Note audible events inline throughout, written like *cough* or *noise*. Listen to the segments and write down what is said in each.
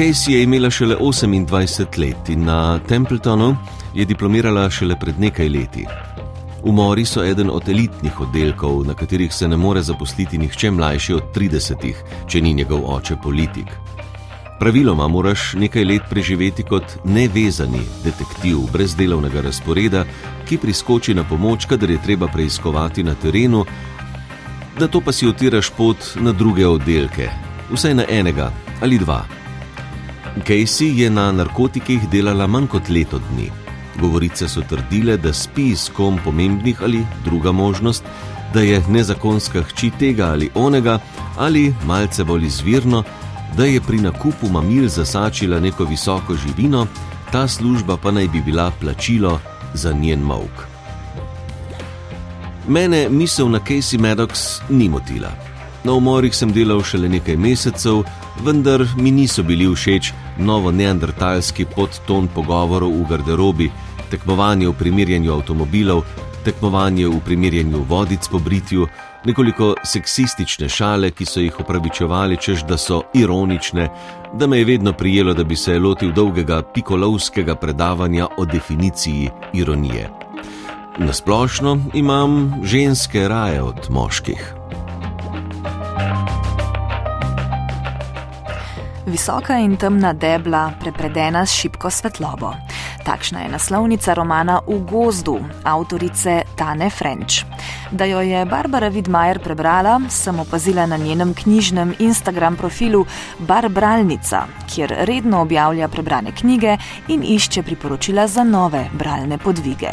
Casey je imela šele 28 let in na Templetonu je diplomirala šele pred nekaj leti. Umori so eden od elitnih oddelkov, na katerih se ne more zaposliti nihče mlajši od 30, če ni njegov oče politik. Praviloma moraš nekaj let preživeti kot nevezani detektiv brez delovnega razporeda, ki priskoči na pomoč, kadar je treba preiskovati na terenu, da to pa si otiraš pot na druge oddelke, vsaj na enega ali dva. Casey je na narkotikih delala manj kot leto dni. Govorice so trdile, da spi s kom pomembnih ali druga možnost, da je nezakonska hči tega ali onega, ali malce bolj izvirno, da je pri nakupu mamil zasačila neko visoko živino, ta služba pa naj bi bila plačilo za njen mok. Mene misel na Casey Maddox ni motila. Na umorih sem delal šele nekaj mesecev, vendar mi niso bili všeč novo neandertalski podton pogovorov v garderobi, tekmovanje v primerjanju avtomobilov, tekmovanje v primerjanju vodic po britju, nekoliko seksistične šale, ki so jih upravičevali, čež da so ironične, da me je vedno prijelo, da bi se lotil dolgega pikolovskega predavanja o definiciji ironije. Nasplošno imam ženske raje od moških. Visoka in temna debla, prepredena s šibko svetlobo. Takšna je naslovnica romana V gozdu avtorice Tane French. Da jo je Barbara Vidmajer prebrala, sem opazila na njenem knjižnem Instagram profilu Barbralnica, kjer redno objavlja prebrane knjige in išče priporočila za nove bralne podvige.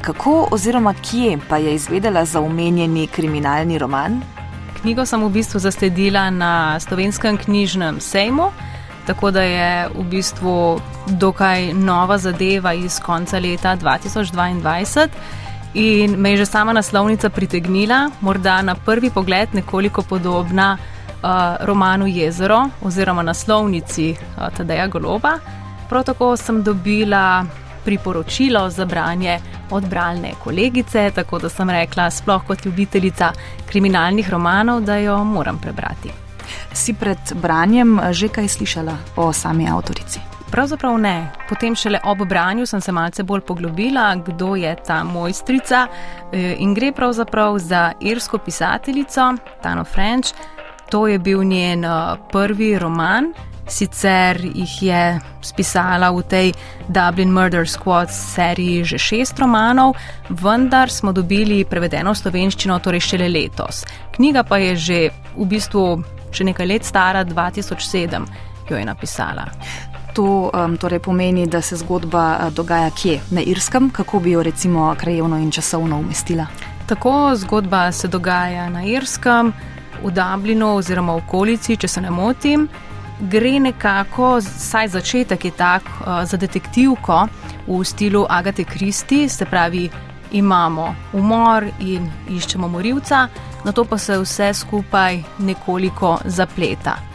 Kako oziroma kje pa je izvedela za omenjeni kriminalni roman? Knjigo sem v bistvu zasledila na slovenskem knjižnem sejmu. Tako da je v bistvu dokaj nova zadeva iz konca leta 2022 in me je že sama naslovnica pritegnila, morda na prvi pogled nekoliko podobna uh, romanu Jezero oziroma naslovnici uh, Tadeja Goloba. Prav tako sem dobila priporočilo za branje od bralne kolegice, tako da sem rekla, sploh kot ljubiteljica kriminalnih romanov, da jo moram prebrati. Si pred branjem že kaj slišala o sami avtorici? Pravzaprav ne. Potem šele ob branju sem se malce bolj poglobila, kdo je ta mojstrica e, in gre pravzaprav za irsko pisateljico Tano French. To je bil njen e, prvi roman, sicer jih je spisala v tej Dublin Murder Squad seriji že šest romanov, vendar smo dobili prevedeno slovenščino torej šele letos. Knjiga pa je že v bistvu še nekaj let stara, 2007 jo je napisala. To um, torej pomeni, da se zgodba uh, dogaja kje? Na Irskem, kako bi jo recimo krajevno in časovno umestila? Tako zgodba se dogaja na Irskem, v Dublinu oziroma v okolici, če se ne motim. Gre nekako, saj začetek je tak uh, za detektivko v stilu Agate Kristi, se pravi, imamo umor in iščemo morilca, na to pa se vse skupaj nekoliko zapleta.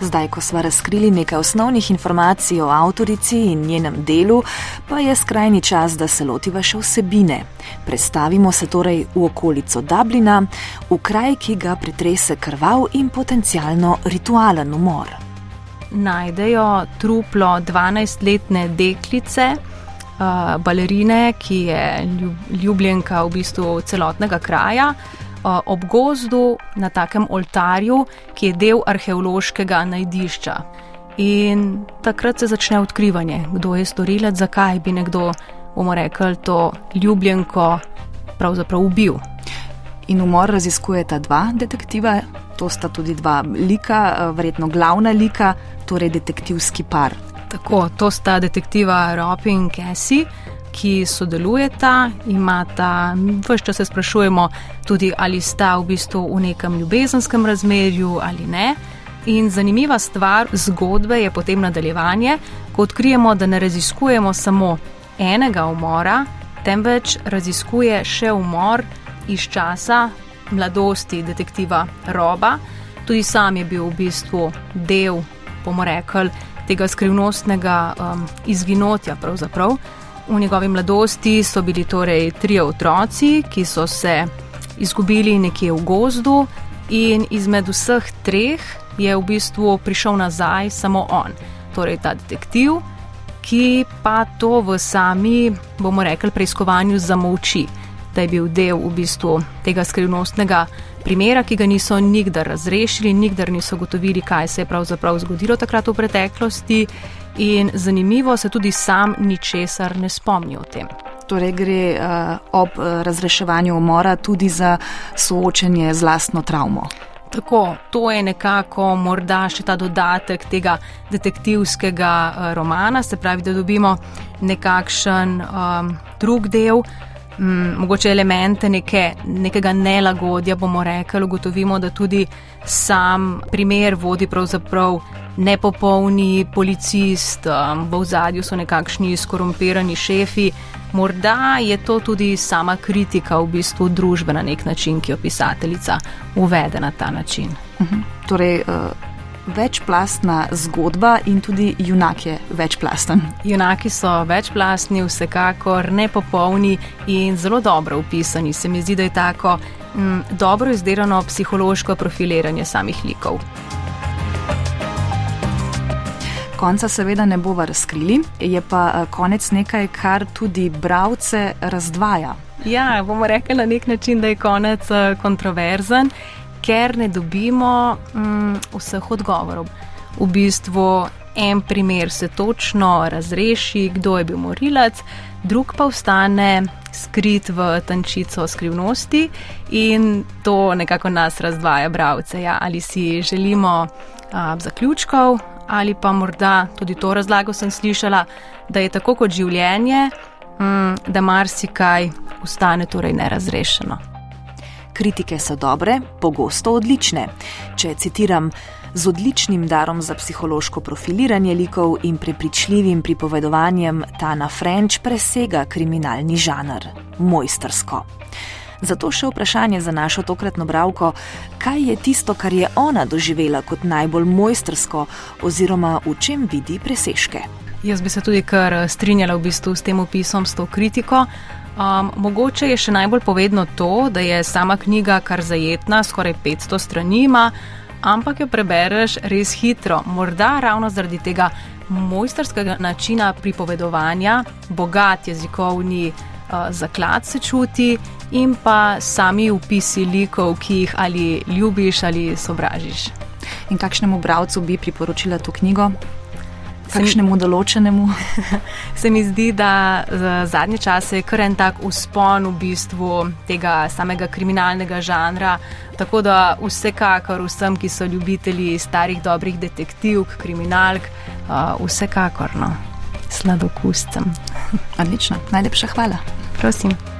Zdaj, ko smo razkrili nekaj osnovnih informacij o avtorici in njenem delu, pa je skrajni čas, da se lotiva še vsebine. Predstavimo se torej v okolico Dublina, v kraj, ki ga pretrese krval in potencialno ritualen umor. Najdejo truplo 12-letne deklice, uh, balerine, ki je ljubljenka v bistvu celotnega kraja ob gozdu na takem oltarju, ki je del arheološkega najdišča. In takrat se začne odkrivanje, kdo je storilec, zakaj bi nekdo, bomo rekli, to ljubljenko pravzaprav ubil. In umor raziskujeta dva detektiva, to sta tudi dva lika, verjetno glavna lika, torej detektivski par. Tako, to sta detektiva Ropi in Cassie ki sodelujeta, imata, vse čas se sprašujemo, tudi ali sta v bistvu v nekem ljubezenskem razmerju ali ne. In zanimiva stvar zgodbe je potem nadaljevanje, ko odkrijemo, da ne raziskujemo samo enega umora, temveč raziskuje še umor iz časa mladosti detektiva Roba. Tudi sam je bil v bistvu del, bomo rekli, tega skrivnostnega um, izginotja. Pravzaprav. V njegovi mladosti so bili torej trije otroci, ki so se izgubili nekje v gozdu, in izmed vseh treh je v bistvu prišel nazaj samo on, torej ta detektiv, ki pa to v sami, bomo rekli, preiskovanju zamolči, da je bil del v bistvu tega skrivnostnega primera, ki ga niso nikdar razrešili, nikdar niso gotovili, kaj se je pravzaprav zgodilo takrat v preteklosti. In zanimivo se tudi sam ničesar ne spomni o tem. Torej gre uh, ob uh, razreševanju umora tudi za soočenje z lastno travmo. Tako, to je nekako morda še ta dodatek tega detektivskega uh, romana, se pravi, da dobimo nekakšen um, drug del, um, mogoče elemente neke, nekega nelagodja, bomo rekli, ugotovimo, da tudi sam primer vodi pravzaprav nepopolni policist, um, v zadju so nekakšni skorumpirani šefi. Morda je to tudi sama kritika v bistvu družbe na nek način, ki jo pisateljica uvede na ta način. Uh mhm. -huh. Torej, uh, večplastna zgodba in tudi junak je večplasten. Junaki so večplastni, vsekakor nepopolni in zelo dobro opisani. Se mi zdi, da je tako mm, dobro izdelano psihološko profiliranje samih likov konca seveda ne bova razkrili, je pa eh, konec nekaj, kar tudi bralce razdvaja. Ja, bomo rekli na nek način, da je konec eh, kontroverzen, ker ne dobimo mm, vseh odgovorov. V bistvu en primer se točno razreši, kdo je bil morilec, drug pa ostane skrit v tančico skrivnosti in to nekako nas razdvaja, bralce. Ja, ali si želimo a, zaključkov, ali pa morda tudi to razlago sem slišala, da je tako kot življenje, mm, da marsikaj ostane torej nerazrešeno. Kritike so dobre, pogosto odlične. Če citiram, z odličnim darom za psihološko profiliranje likov in prepričljivim pripovedovanjem Tana French presega kriminalni žanr, mojstersko. Zato še vprašanje za našo tokratno bralko, kaj je tisto, kar je ona doživela kot najbolj mojstrsko, oziroma v čem vidi presežke. Jaz bi se tudi kar strinjala v bistvu s tem opisom, s to kritiko. Um, mogoče je še najbolj povedno to, da je sama knjiga kar zajetna, skoraj 500 strani ima, ampak jo prebereš res hitro, morda ravno zaradi tega mojstrskega načina pripovedovanja, bogat jezikovni uh, zaklad se čuti in pa sami upisi likov, ki jih ali ljubiš ali sovražiš. In kakšnemu bralcu bi priporočila to knjigo? Kakšnemu določenemu? *laughs* Se mi zdi, da za zadnje čase je kar en tak uspon v bistvu tega samega kriminalnega žanra. Tako da vsekakor vsem, ki so ljubitelji starih dobrih detektivk, kriminalk, uh, vsekakor no, sladokuscem. Odlično, najlepša hvala. Prosim.